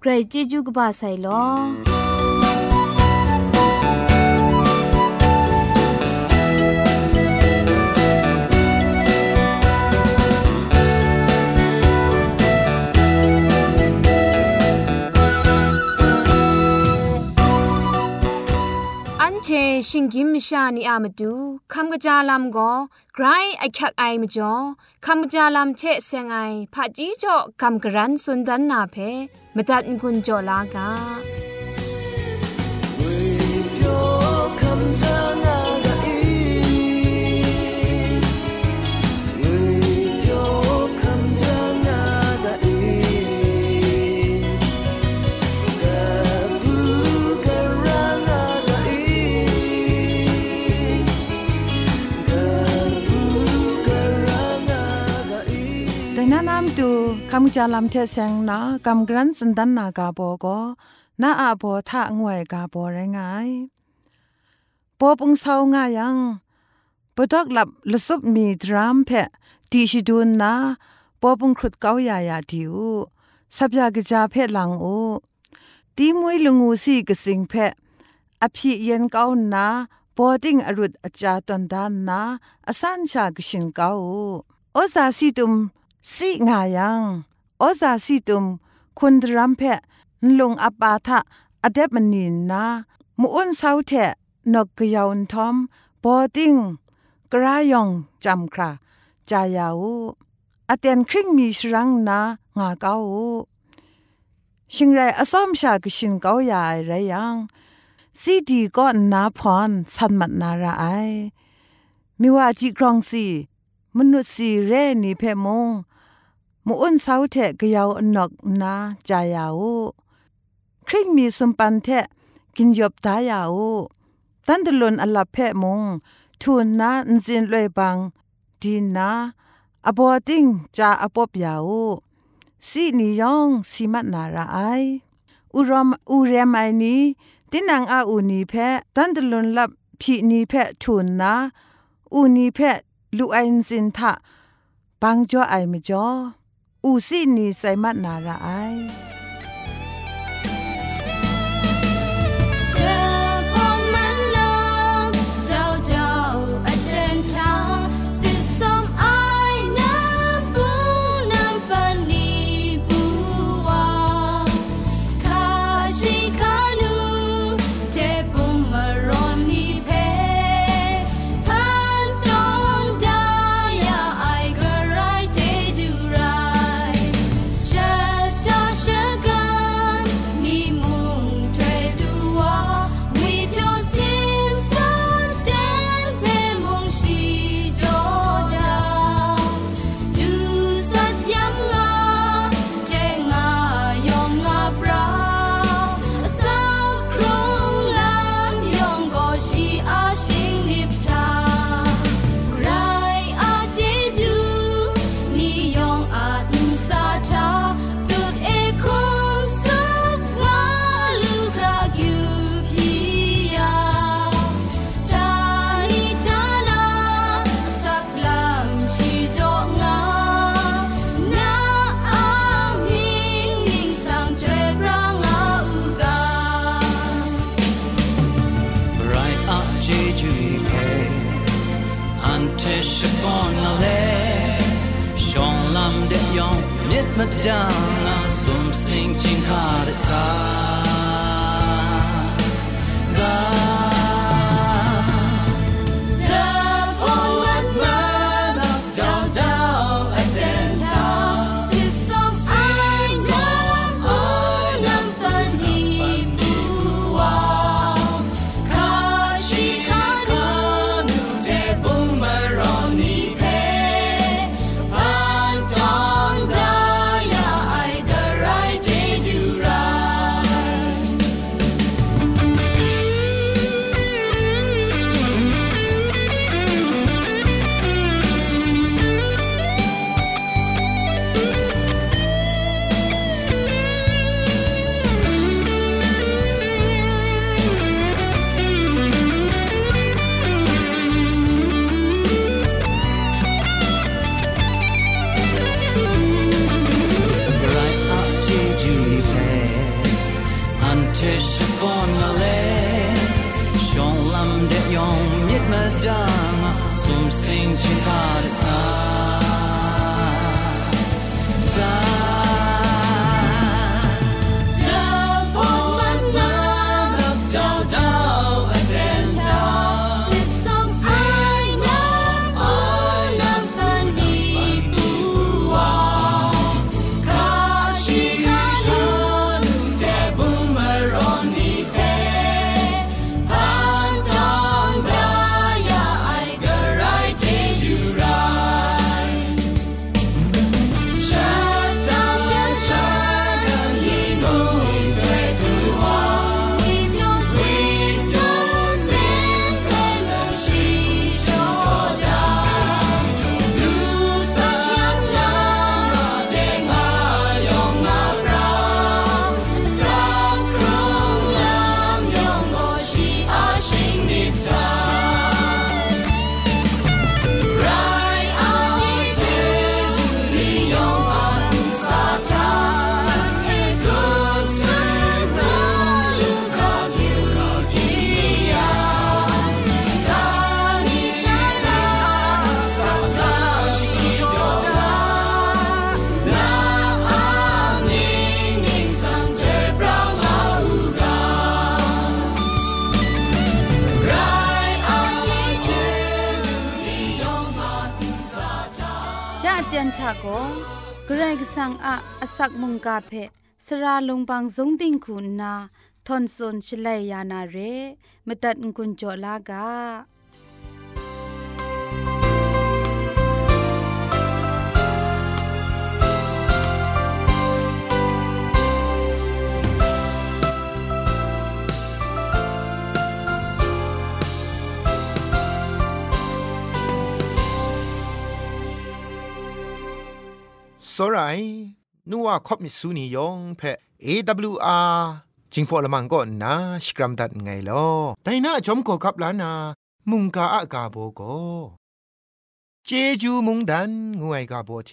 ใครจีจูกบาไซลอ เชชิงกิมชานีอามาดูคำกระจาลำก็ไกรไอคักไอมาจ่อคำกระจาลำเชเซงไอผาจีจ่อคำกระรันสุนดันนาเพมตัดกุญจ่อลากา จาลำเทเซงนากำกรันสุนดันนากาโบก็นาอาโบทะงวยกาโบไรงายปอปุงเศร้างายังปดอกหลับลสุบมีดรามเพะตีชิดูนนาปอปุงครุดเกายายาดิวสับยากจาเพะหลังโอตีมวยลงูสีกสิงเพะอภิเย็นเกานาปอติงอรุดอาจาตันดานนาอสันชากชินเกาโอซาสีตุมสิงายัง อซาสิตุมคุณรัมเพะลงอปาทะอเดบมนินนามูอุนเซาเทะนกกยาวทอมบอดิงกรายองจำคราจายาวอเตนคริงมีชรังนางาเกาชิงไรอสอมชากชินเกาใหญ่ไรยังซีดีก็นาพรสันมัดนาราไอมิว่าจีกรองสีมนุษย์สีเรนีเพมง มูอ้นเสาเทะกยาวอนกนาจายาวคริงมีสมปันเทะกินยบตายาวตันตลนอลับเพะมงทูนนาอินจินลวยบังดีนาอบอติงจาอปอบยาวสีนิยองสีมัดนาราไออุรมอุเรมไอนีตินังอาอูนีเพะตันตลนลับพีนีเพะทูนนาอูนีเพะลูไอนซินทะปังจ่อไอมจ่อ อูซี่นีไซมัดนาราไอ Madonna som in sin har. jong mit madama zum sing chin par sa อาอสักมุงกาเพสระลงบางสงติงคุณนาทอนซนชลัยยานาเรมตัดกุญจลากาစောရိုင် นัวคบมิสูนียองเพะ AWR จิงพอละมังก็นาสกรัมดัดไงลอแต่น่าชมกกับล้านา มุงกาอากาโบก็เจจูมุงดันงวยกาโบเจ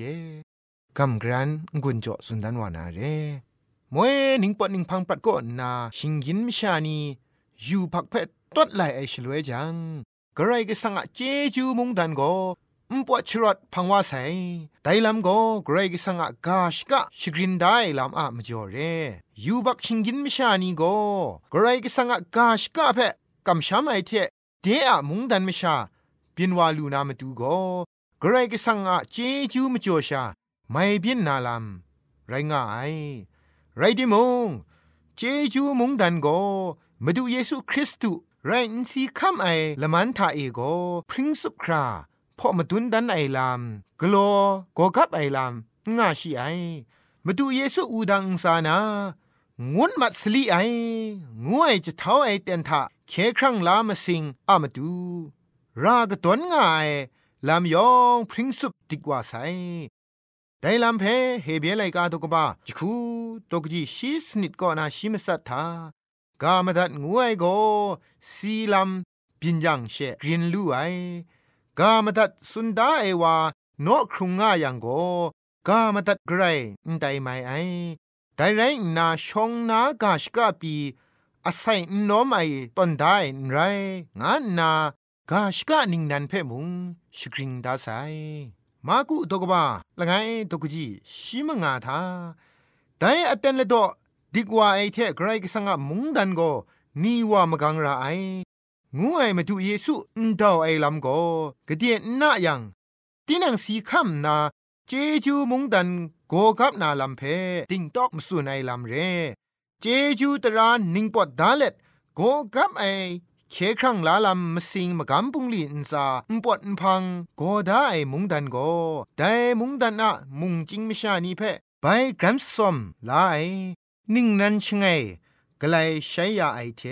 กำกรันกุนจอสุนดันวานาเรมวยนิงปอนิงพังปัดก็นาชิงยินมิชานียูพักเพะตัดไหลไอชลวยจังกระไรก็สังอะเจจูมุงดันก็ มปวดชรดพังว่าใส่ไดลำโกเกรกสังกาชกะชกรินได้ลำอะมจ่อเรยูบักชิงกินมิชานีโกเกรกสังกาชกะเพกำช้ำไอเทเดอะมุงดันมิชาเปียนวาลูนามาดูโกเกรกสังเจจูมจ่อชาไม่เปียนนาลำไรง่ายไรดิมงเจจูมุงดันโกมาดูเยซูคริสต์ไรนซีคัมไอละมันทาเอโกพริ้งสุครา พอมาดุนดันไอลามกลัวกอกับไอลามง่าชีไอมาดูเยซูอูดังสานางุนมัดสลีไองวยจะเท้าไอเตนทะเคครั้งลามาสิงอามาดู รากตนง่ายลามยองพริ้งสุบติกว่าไซแต่ลำเพเฮเบียไลกาตกบ้าจิคูตกจีชีสนิดก็นาชิมสัตถากามดัดงวยโก สีลำปินยังเชกรินลูไอ กามตัดสุนดาเอวาโนครุงง่ายังโกกามตัดไกรนไดไมไอไดไรนาชงนากาชกาปีอาศัยนอมไอตอนได้ไรงานนากาชกานิงนันเพ่มุงชกริงดาไซมากุตกบ้าละไงตกจีชิมงาทาแต่อเตนเลดอดีกว่าไอเทไกรกสังะมุงดันโกนีว่ามกังราไอ งูไอมาดูเยซูอุนดาวไอลำโกกเดียนน่ายังตีนังสีคำนาเจจูมงดันโกกับนาลำเพติงตอกมสุนไอลำเร เจจูตรานิงปอดดาเล็ดโกกับไอเคครั้งลาลำมสิงมากำปุงลีอินซาอุปดพังโกได้มุงดันโกได้มุงดันอะมุงจิงมิชานีเพไปกรัมซอมลาไอนิ่งนั้นชงไง กลายใช้ยาไอเท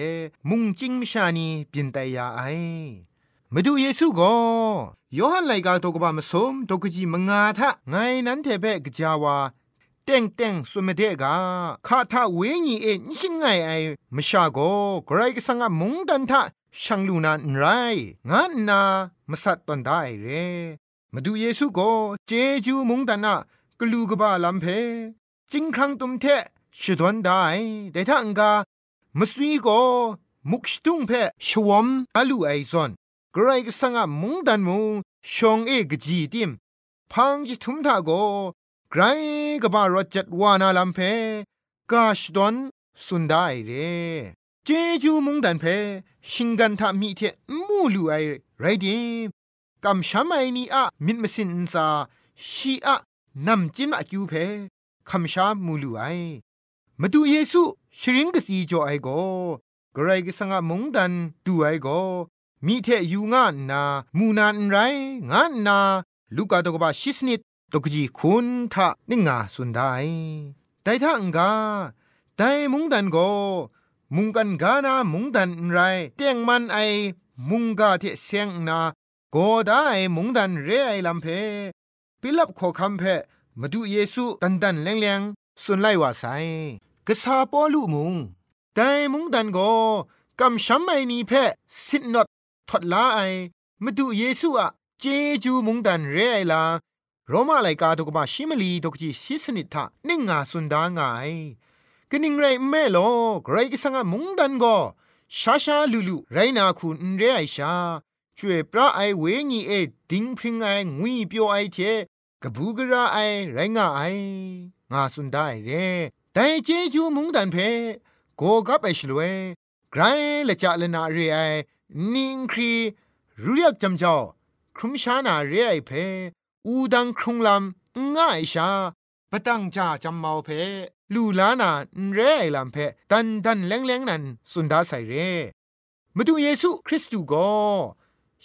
มุงจิงมชานีเปลี่ยนแต่ยาไอมาดูเยซูก็ยอหันไลกาตกบามสมตกจีมงาทะไงนั้นเทเปกจาวาเต็งเต็งสุมเดกาข้าทาเวญีเอ็นชิงไงไอมชาโกไกรกสังมุงดันทะช่างลูนานไร งานนามสัตตันได้เรมาดูเยซูก็เจจูมุงดันนะกลูกบาลัมเพจิงครั้งตุมเท ชุดวันได้แต่ถ้าอังกามสุยก็มุกสตุงเพชวมอาลูไอซอนกรก็สังมุงดันมุงชงเอกจีติมพังจิทุมทาโกไกรก็บารจัดวานาลัมเพกาชดอนสุนได้เรเจจูมุงดันเพชิงกันทามีเทมูลูไอไรดิมกำช้ำไอนี่อะมิดมสินซาชีอะนำจิมอะคิวเพคำชามูลูไอ มาดูเยซูชริงกสีจ่อไอโกกรกสังมุงดันดูไอโกมีเทยูงานนามูนานไรงานนาลูกาตกบาชิสนิดตกจีคุณทะนิงาสุนได้แต่ถ้าอังกาแต่มุงดันโกมุงกันกานามุงดันไรเตียงมันไอมุงกาเทเสียงนาโกได้มุงดันเรไอลำเพปิลับขอคำเพมาดูเยซูตันดันแรงแรง สุนไลว่าไซกษาปอลุมุงแต่มุงดันโกกำช้ำไอนีเพสินนดทดลาไอมาดูเยซูอะเจจูมุงดันเรไอลาโรมาไลกาตกบาชิมลีตกจีซิสนิทะนิ่งงาสุนดางายกนิ่งไรแม่โลไกรกิสังมุงดันก็ชาชาลูลูไรนาคุณเรไอชาช่วยพระไอเวญีเอดิงพริงไองุยเปียวไอเทกบูกระไอไรงาไอ งาสุนได้เรแต่เจจูมุงดันเพโกกับไอชลวยไกรละจะละนาเรไอนิงครีรู้เรียกจำเจ้าครุมชานาเรไอเพอูดังครุงลำง่ายชาปะตังจ่าจำเมาเพลูลานาเรไอลำเพตันดันแรงๆนันสุนดาใส่เรมาดูเยซูคริสต์ก็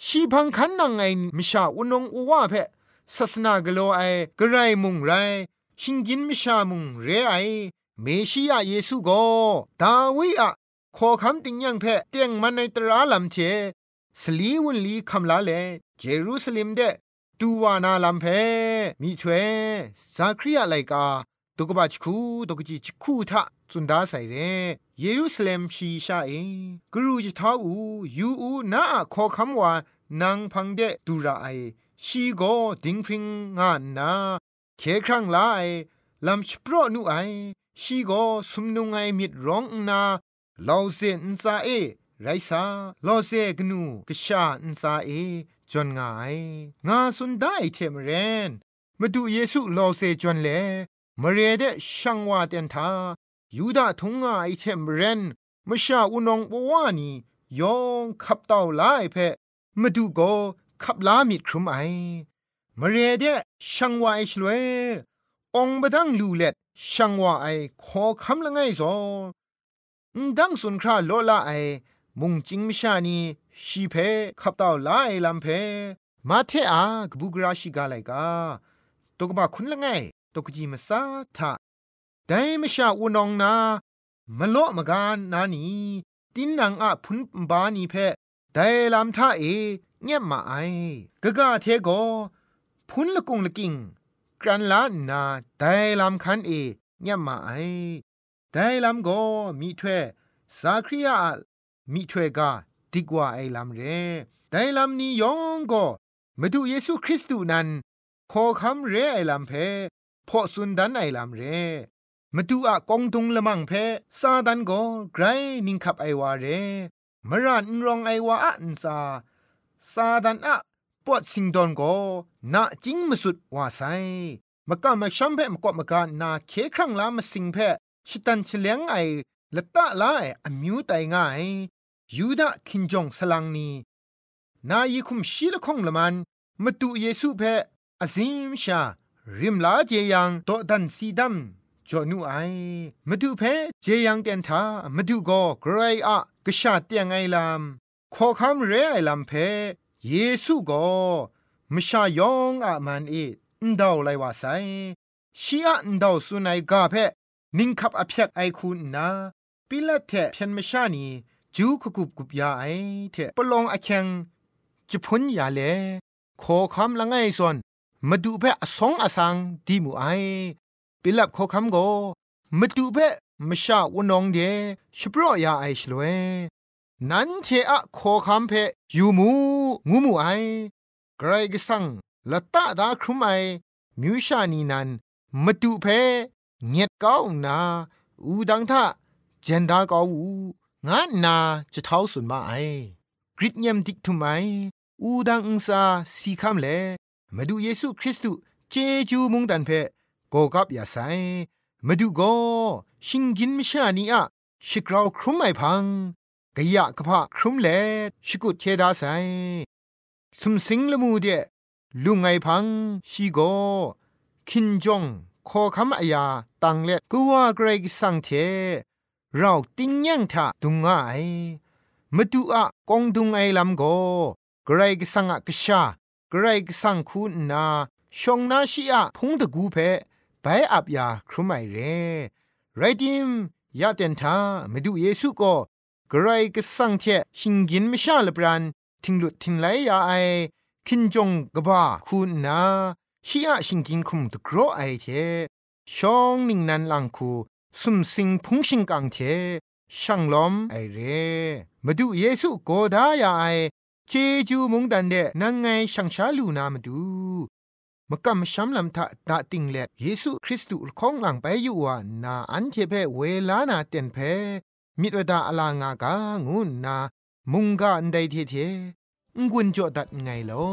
ชีพังคันนังไงมิชาอุนงอุวาเพศาสนากโลไอกระไรมุงไร ชิงกินมิชามุงเรไอเมชิยาเยซูโกดาวิอะขอคำติงยังเพเตียงมันในตราลำเชสลีวุนลีคำลาเลเจรูซาเล็มเดตูวานาลัมเพมีถเวซาคริยาไลกาตุกบะชคูตุกจิชคูทะจุนดาใส่เรเยรูซาเล็มชีชาเอกรูจิท้าอูยูอูนาขอคำว่านางพังเดดูราไอชีโกดิงพริงงานนา เคครั้งลายลำชโปรนูไอชีโกสุมนุงไอมิดร้องนาลาวเซนซาเอไรซาลอเซกนูกชาอินซาเอจนงายงาสุนได้เทมเรนมาดูเยซูลอเซจนเลมเรเดช่างว่าเตนทายูดาทงงาไอเทมเรนมชาอุนองปวานียองขับเต่าลายเพมาดูโกขับลามิดครุมไอ มเรเดช่างว่าไอชลวยองบดังลูเล็ดช่างว่าไอขอคำละไงซอดังสุนคราโลละไอ มุงจิงมชานีชีเพขับเต่าลาไอลำเพ มาเทอากบุกราชิกาไลกาตกบะคุณละไงตกจีมาซาทะแต่มชาอุนองนามะโลมกานนานีตินนางอะพุนบานีเพแต่ลำท่าเอเงียบมาไอกะกะเทโก พุนละกุงละกิงกรันลานาแต่ลำคันเอเงี่ยมาไอแต่ลำโกมีถ้วยสาคริยามีถ้วยกาดีกว่าไอลำเรแต่ลำนี้ยองก็มาดูเยซูคริสต์นั้นขอคำเรไอลำเพพอสุนดันไอลำเรมาดูอะกองตุงละมังเพซาดันก็ไกรนิงขับไอวาเรมรานรองไอวาอันซาซาดันอะปอดสิงดอนก็ นาจิงมสุดว่าไซมกะมาชัมเพมกอมกะนาเคครั้งลามาสิงเพชิตันเฉลียงไอละตะลาไออมิวไตง่ายยูดาคินจงสลังนีนายีคุมชีละคงละมันมาดูเยซูเพอาซิมชา ริมลาเจยังโตดันซีดัมจอนูไอมาดูเพเจยังเตียนทามาดูก็ไกรอะกะชาเตียงไอลามขอคำเรไอลำเพเยซูก็ มชายองอะมันเออนดาวไลวาไซชีอะนดาวสุนัยกาเพนิงคับอภิยกไอคุณนาปิละเทเพียนมชานีจูขกุบกุบยาไอเทปลองอแข็งจะพ้นยาเลขอคำละไงส่วนมาดูเพอสองอสังดีมูไอปิลับขอคำโกมาดูเพมชาวนองเดชปรยาไอชลเวนันเทอะขอคำเพยู่มูงูมูไอ ไกรกสังละตะดาครุมไอมิวชานีนันมาดูเพเงียดก้าวนา อูดังทะเจนดาก้าวูงานนาจะเท้าสุนมาไอกริดเยมดิกทุไมอูดังอุซาสีคำเลมาดูเยซูคริสต์เจจูมุงดันเพโกกับยาไซมาดูโกชิงกินมิชานีอะชิกราวครุมไอพังกะยะกะพะครุมเลชิกุเทดาไซ สุมสิงละมูเดลุงไอพังชีโกคินจงขอคำอายาตังเล็ดกูว่าเกรกสังเทเราติ้งยังทะดุงไอมาดูอะกองดุงไอลำโกเกรกสังอะกะชาเกรกสังคุณนาชงนาชีอะพงตะกูเพไปอับยาครุไมเรไรดิมยาเตนทามาดูเยซูก็เกรกสังเทชิงกินไม่ชาลบรัน ทิงหลุดทิงไหลยาไอคินจงกบ้าคุณนาชีอะชิงกินคุมตกรอไอเทชองนิงนันลังคูสุมสิงพุงชิงกังเทช่างลอมไอเรมาดูเยซูโกดายาไอเจจูมุงดันเดนังไงช่างชาลูนามาดูมกำช้ำลำทะตาติงเล็ดเยซูคริสต์ของหลังไปอยู่ว่านาอันเจเพเวลานาเต็นเพมิตรดาอลางากางูนา มุงกาอันใดเทเทงุนจอดัดไงลอ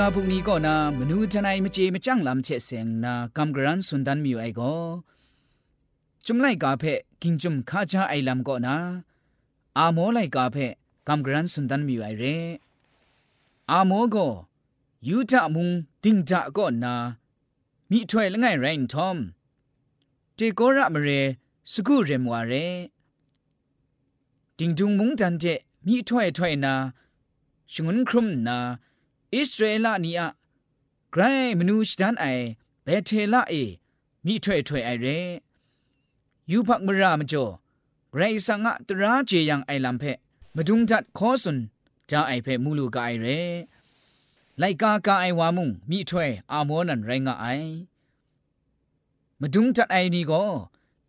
กาพุงนี้ก็นามนูทนายมเจมจังลำเชเซงนากำกรันสุนดันมิวไอก็จุมไลกาเพกิงจุมข้าจาไอลำก็นาอาโมไลกาเพกำกรันสุนดันมิวไอเรอาโมก็ยูจามุงติงจาก็นามีถ้วยละไงไรน์ทอมเจโกระมเรสกุเรมวาเรติงจุงมุงจันเจมีถ้วยถ้วยนาชงุนครุมนา อิสราเอลนี่อะไกรมนูชดันไอเบเทลาเอมีถ้วยถ้วยไอเรยูพักมรามจ่อไกรสังะตราเจยังไอลำเพมาดุงจัดขอสุนจาไอเพมูลูกไอเรไลกากาไอวามุงมีถ้วยอาโมนันไรงะไอมาดุงจัดไอนี่ก็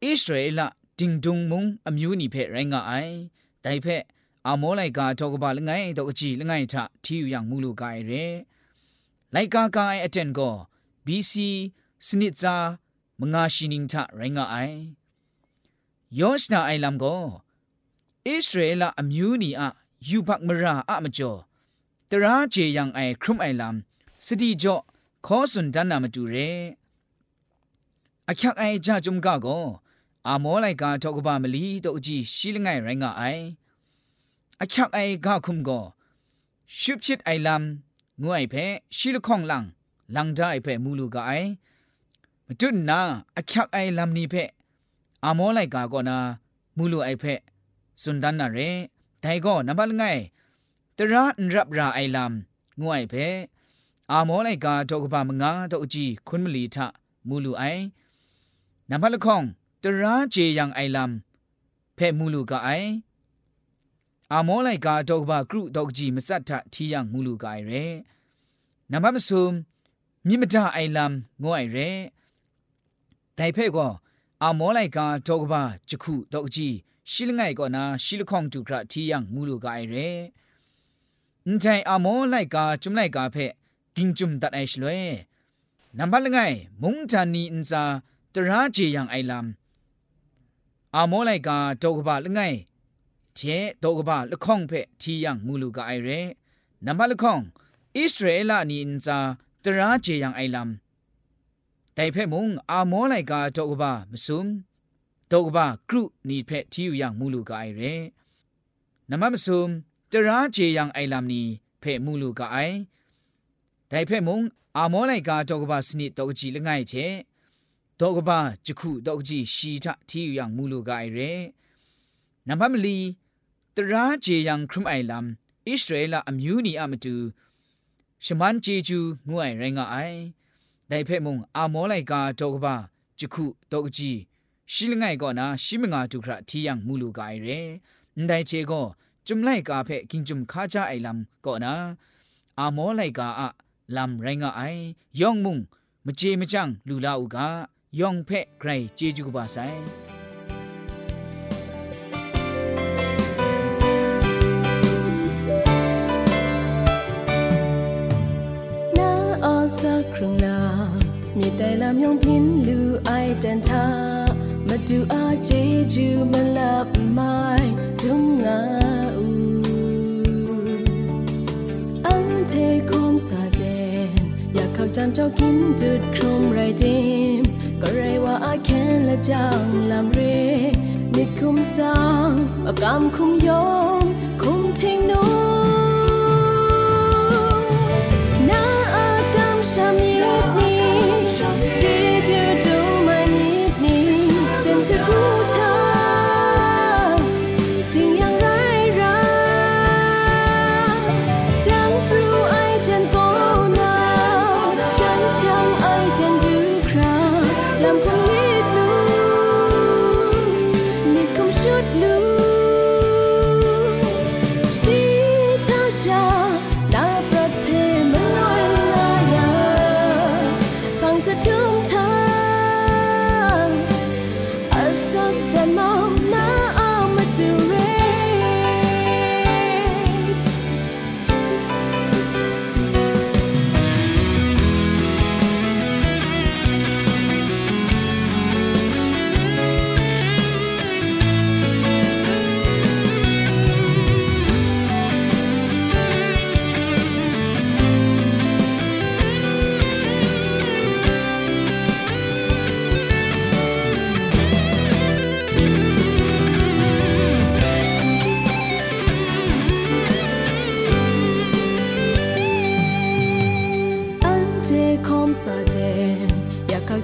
อิสราเอลดิงดุงมุงอมิวนี่เพไรงะไอไดเพ အမောလိုက်ကာတော့ကပါလငိုင်းတော့အကြည့်လငိုင်းထထီယူရငူလူကိုင်ရဲလိုက်ကာကိုင်အတန်ကော BC စနစ်စာမငါရှိနင်းထရငါအိုင်ယောရှနာအိုင်လမ်ကိုဣသရေလအမျိုးနီအယူဘတ်မရာအမကျော်တရာဂျေယံအိုင်ခရုမိုင်လမ်စတိကျော့ခေါ်စွန်ဒန်နာမတူရဲအချက်အိုင်ကြဂျုံကကောအမောလိုက်ကာတော့ကပါမလီတော့အကြည့်ရှိလငိုင်းရငါအိုင် အချောက်အိုင်ဂါခုမ်ကိုရှုပ်ချစ်အိုင်လမ်ငွိုင်ဖဲရှီလခေါင်လန်လန်ဒိုင်ဖဲမူလူကအိုင်မတွနာအချောက်အိုင်လမ်နီဖဲအမောလိုက်ကာကောနာမူလူအိုင်ဖဲစွန်ဒန်နာရဲဒိုင်ကောနံပါတ်ငိုင်တရာန်ရပ်ရာအိုင်လမ်ငွိုင်ဖဲအမောလိုက်ကာတော့ကပါမငါတော့အကြီးခွန်းမလီထမူလူအိုင်နံပါတ်ခေါင်တရာဂျေယန်အိုင်လမ်ဖဲမူလူကအိုင် อาမောလိုက်ကာတော့ဘကရုတော့ကြီးမစတ်ထထီရငူလူကိုင်ရဲနမမဆုံမြင့်မတအိုင်လမ်ငိုအိုင်ရဲတိုင်ဖဲ့ကောအာမောလိုက်ကာတော့ဘချခုတော့ကြီးရှိလငိုင်ကောနာရှိလခေါင်တူခရထီရငူလူကိုင်ရဲအန်တိုင်အာမောလိုက်ကာကျွမ်လိုက်ကာဖဲ့ကင်းကျွမ်တတ်အိုင်ရှလွဲနံပါတ်လငိုင်မုံချာနီအန်စာတရာဂျေယံအိုင်လမ်အာမောလိုက်ကာတော့ဘလငိုင် เจโตกบะละข้องเพทียังมูลูกาไอเรนัมบะละข้องอิสราเอลนีอินซาตราเจยังไอลัมแต่เพมุงอาโมไลกาโตกบะมซุมโตกบะกรุนีเพทีอยู่ยังมูลูกาไอเรนัมมะซุมตราเจยังไอลัมนีเพมูลูกาไอแต่เพมุงอาโมไลกาโตกบะสนิโตกจีละไงเจတောကဘာဂျခုတောကကြီးရှီထထီယူယံမူလူကအိုင်ရဲနံပါတ်မလီ တရာဂျေယံခရုမိုင်လမ်ဣသရေလအမျိုးနီအမတူရှမန်ဂျေဂျူငွိုင်ရင်ငါအိုင်ဒိုင်ဖဲမုံအာမောလိုက်ကာတောကဘာဂျခုတောကကြီးရှိလငိုင်ကောနာရှိမငါတုခရထီယံမူလူကအိုင်ရဲဒိုင်ချေကောจุมไลกาเพกินจุมคาจาไอลัมก็นะอาโมไลกาอะลัมไรงะไอยองมุงมเจมจังลูลาอูกาယောင်ဖက်ဂရိတ်ဂျေဂျူကပါဆိုင်နာ ามยองพินลูไอจันทามาดูอาเจจูมาลับไม้ทุ่งงาอูอังเทคมสาเจนอยากขัาจำเจ้ากินจุดครมไรเจมก็ไรว่าอาแค้นและจังลำเรนิดคุ้มสร้างประกำคุ้มยอมคุ้มทิ้งนู้นาอากำชำเย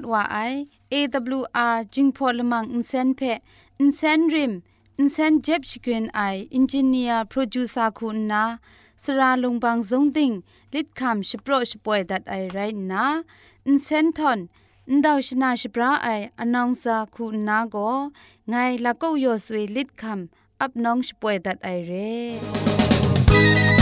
ดว่าไอ AWR จิงพอลมังอินเซนเพอินเซนริมอินเซนเจ็บชกรีนไออินจิเนียร์โปรดิวซาคุณนาสราลงบางซงติงลิดคำชโปรชป่วยดัดไอไรนาอินเซนทอนอินดาวชนาชปราไออนองซาคุณนาโกไงละก็ยอสวยลิดคำอับน้องชป่วยดัดไอเร่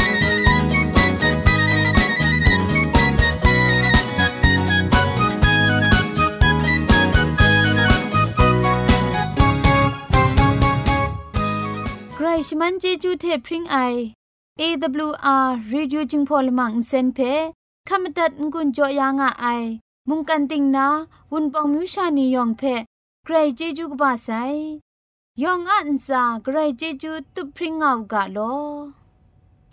ชมันเจจูเทพริงไอ AWR Radio จึงพอลมังเซนเพขามตัดงุนจอยางอ้ายมุงกันติงนาวุนปองมิวชานียองเพใครเจจูกบาไซยองอันซาใครเจจูตุพริงเอากาโล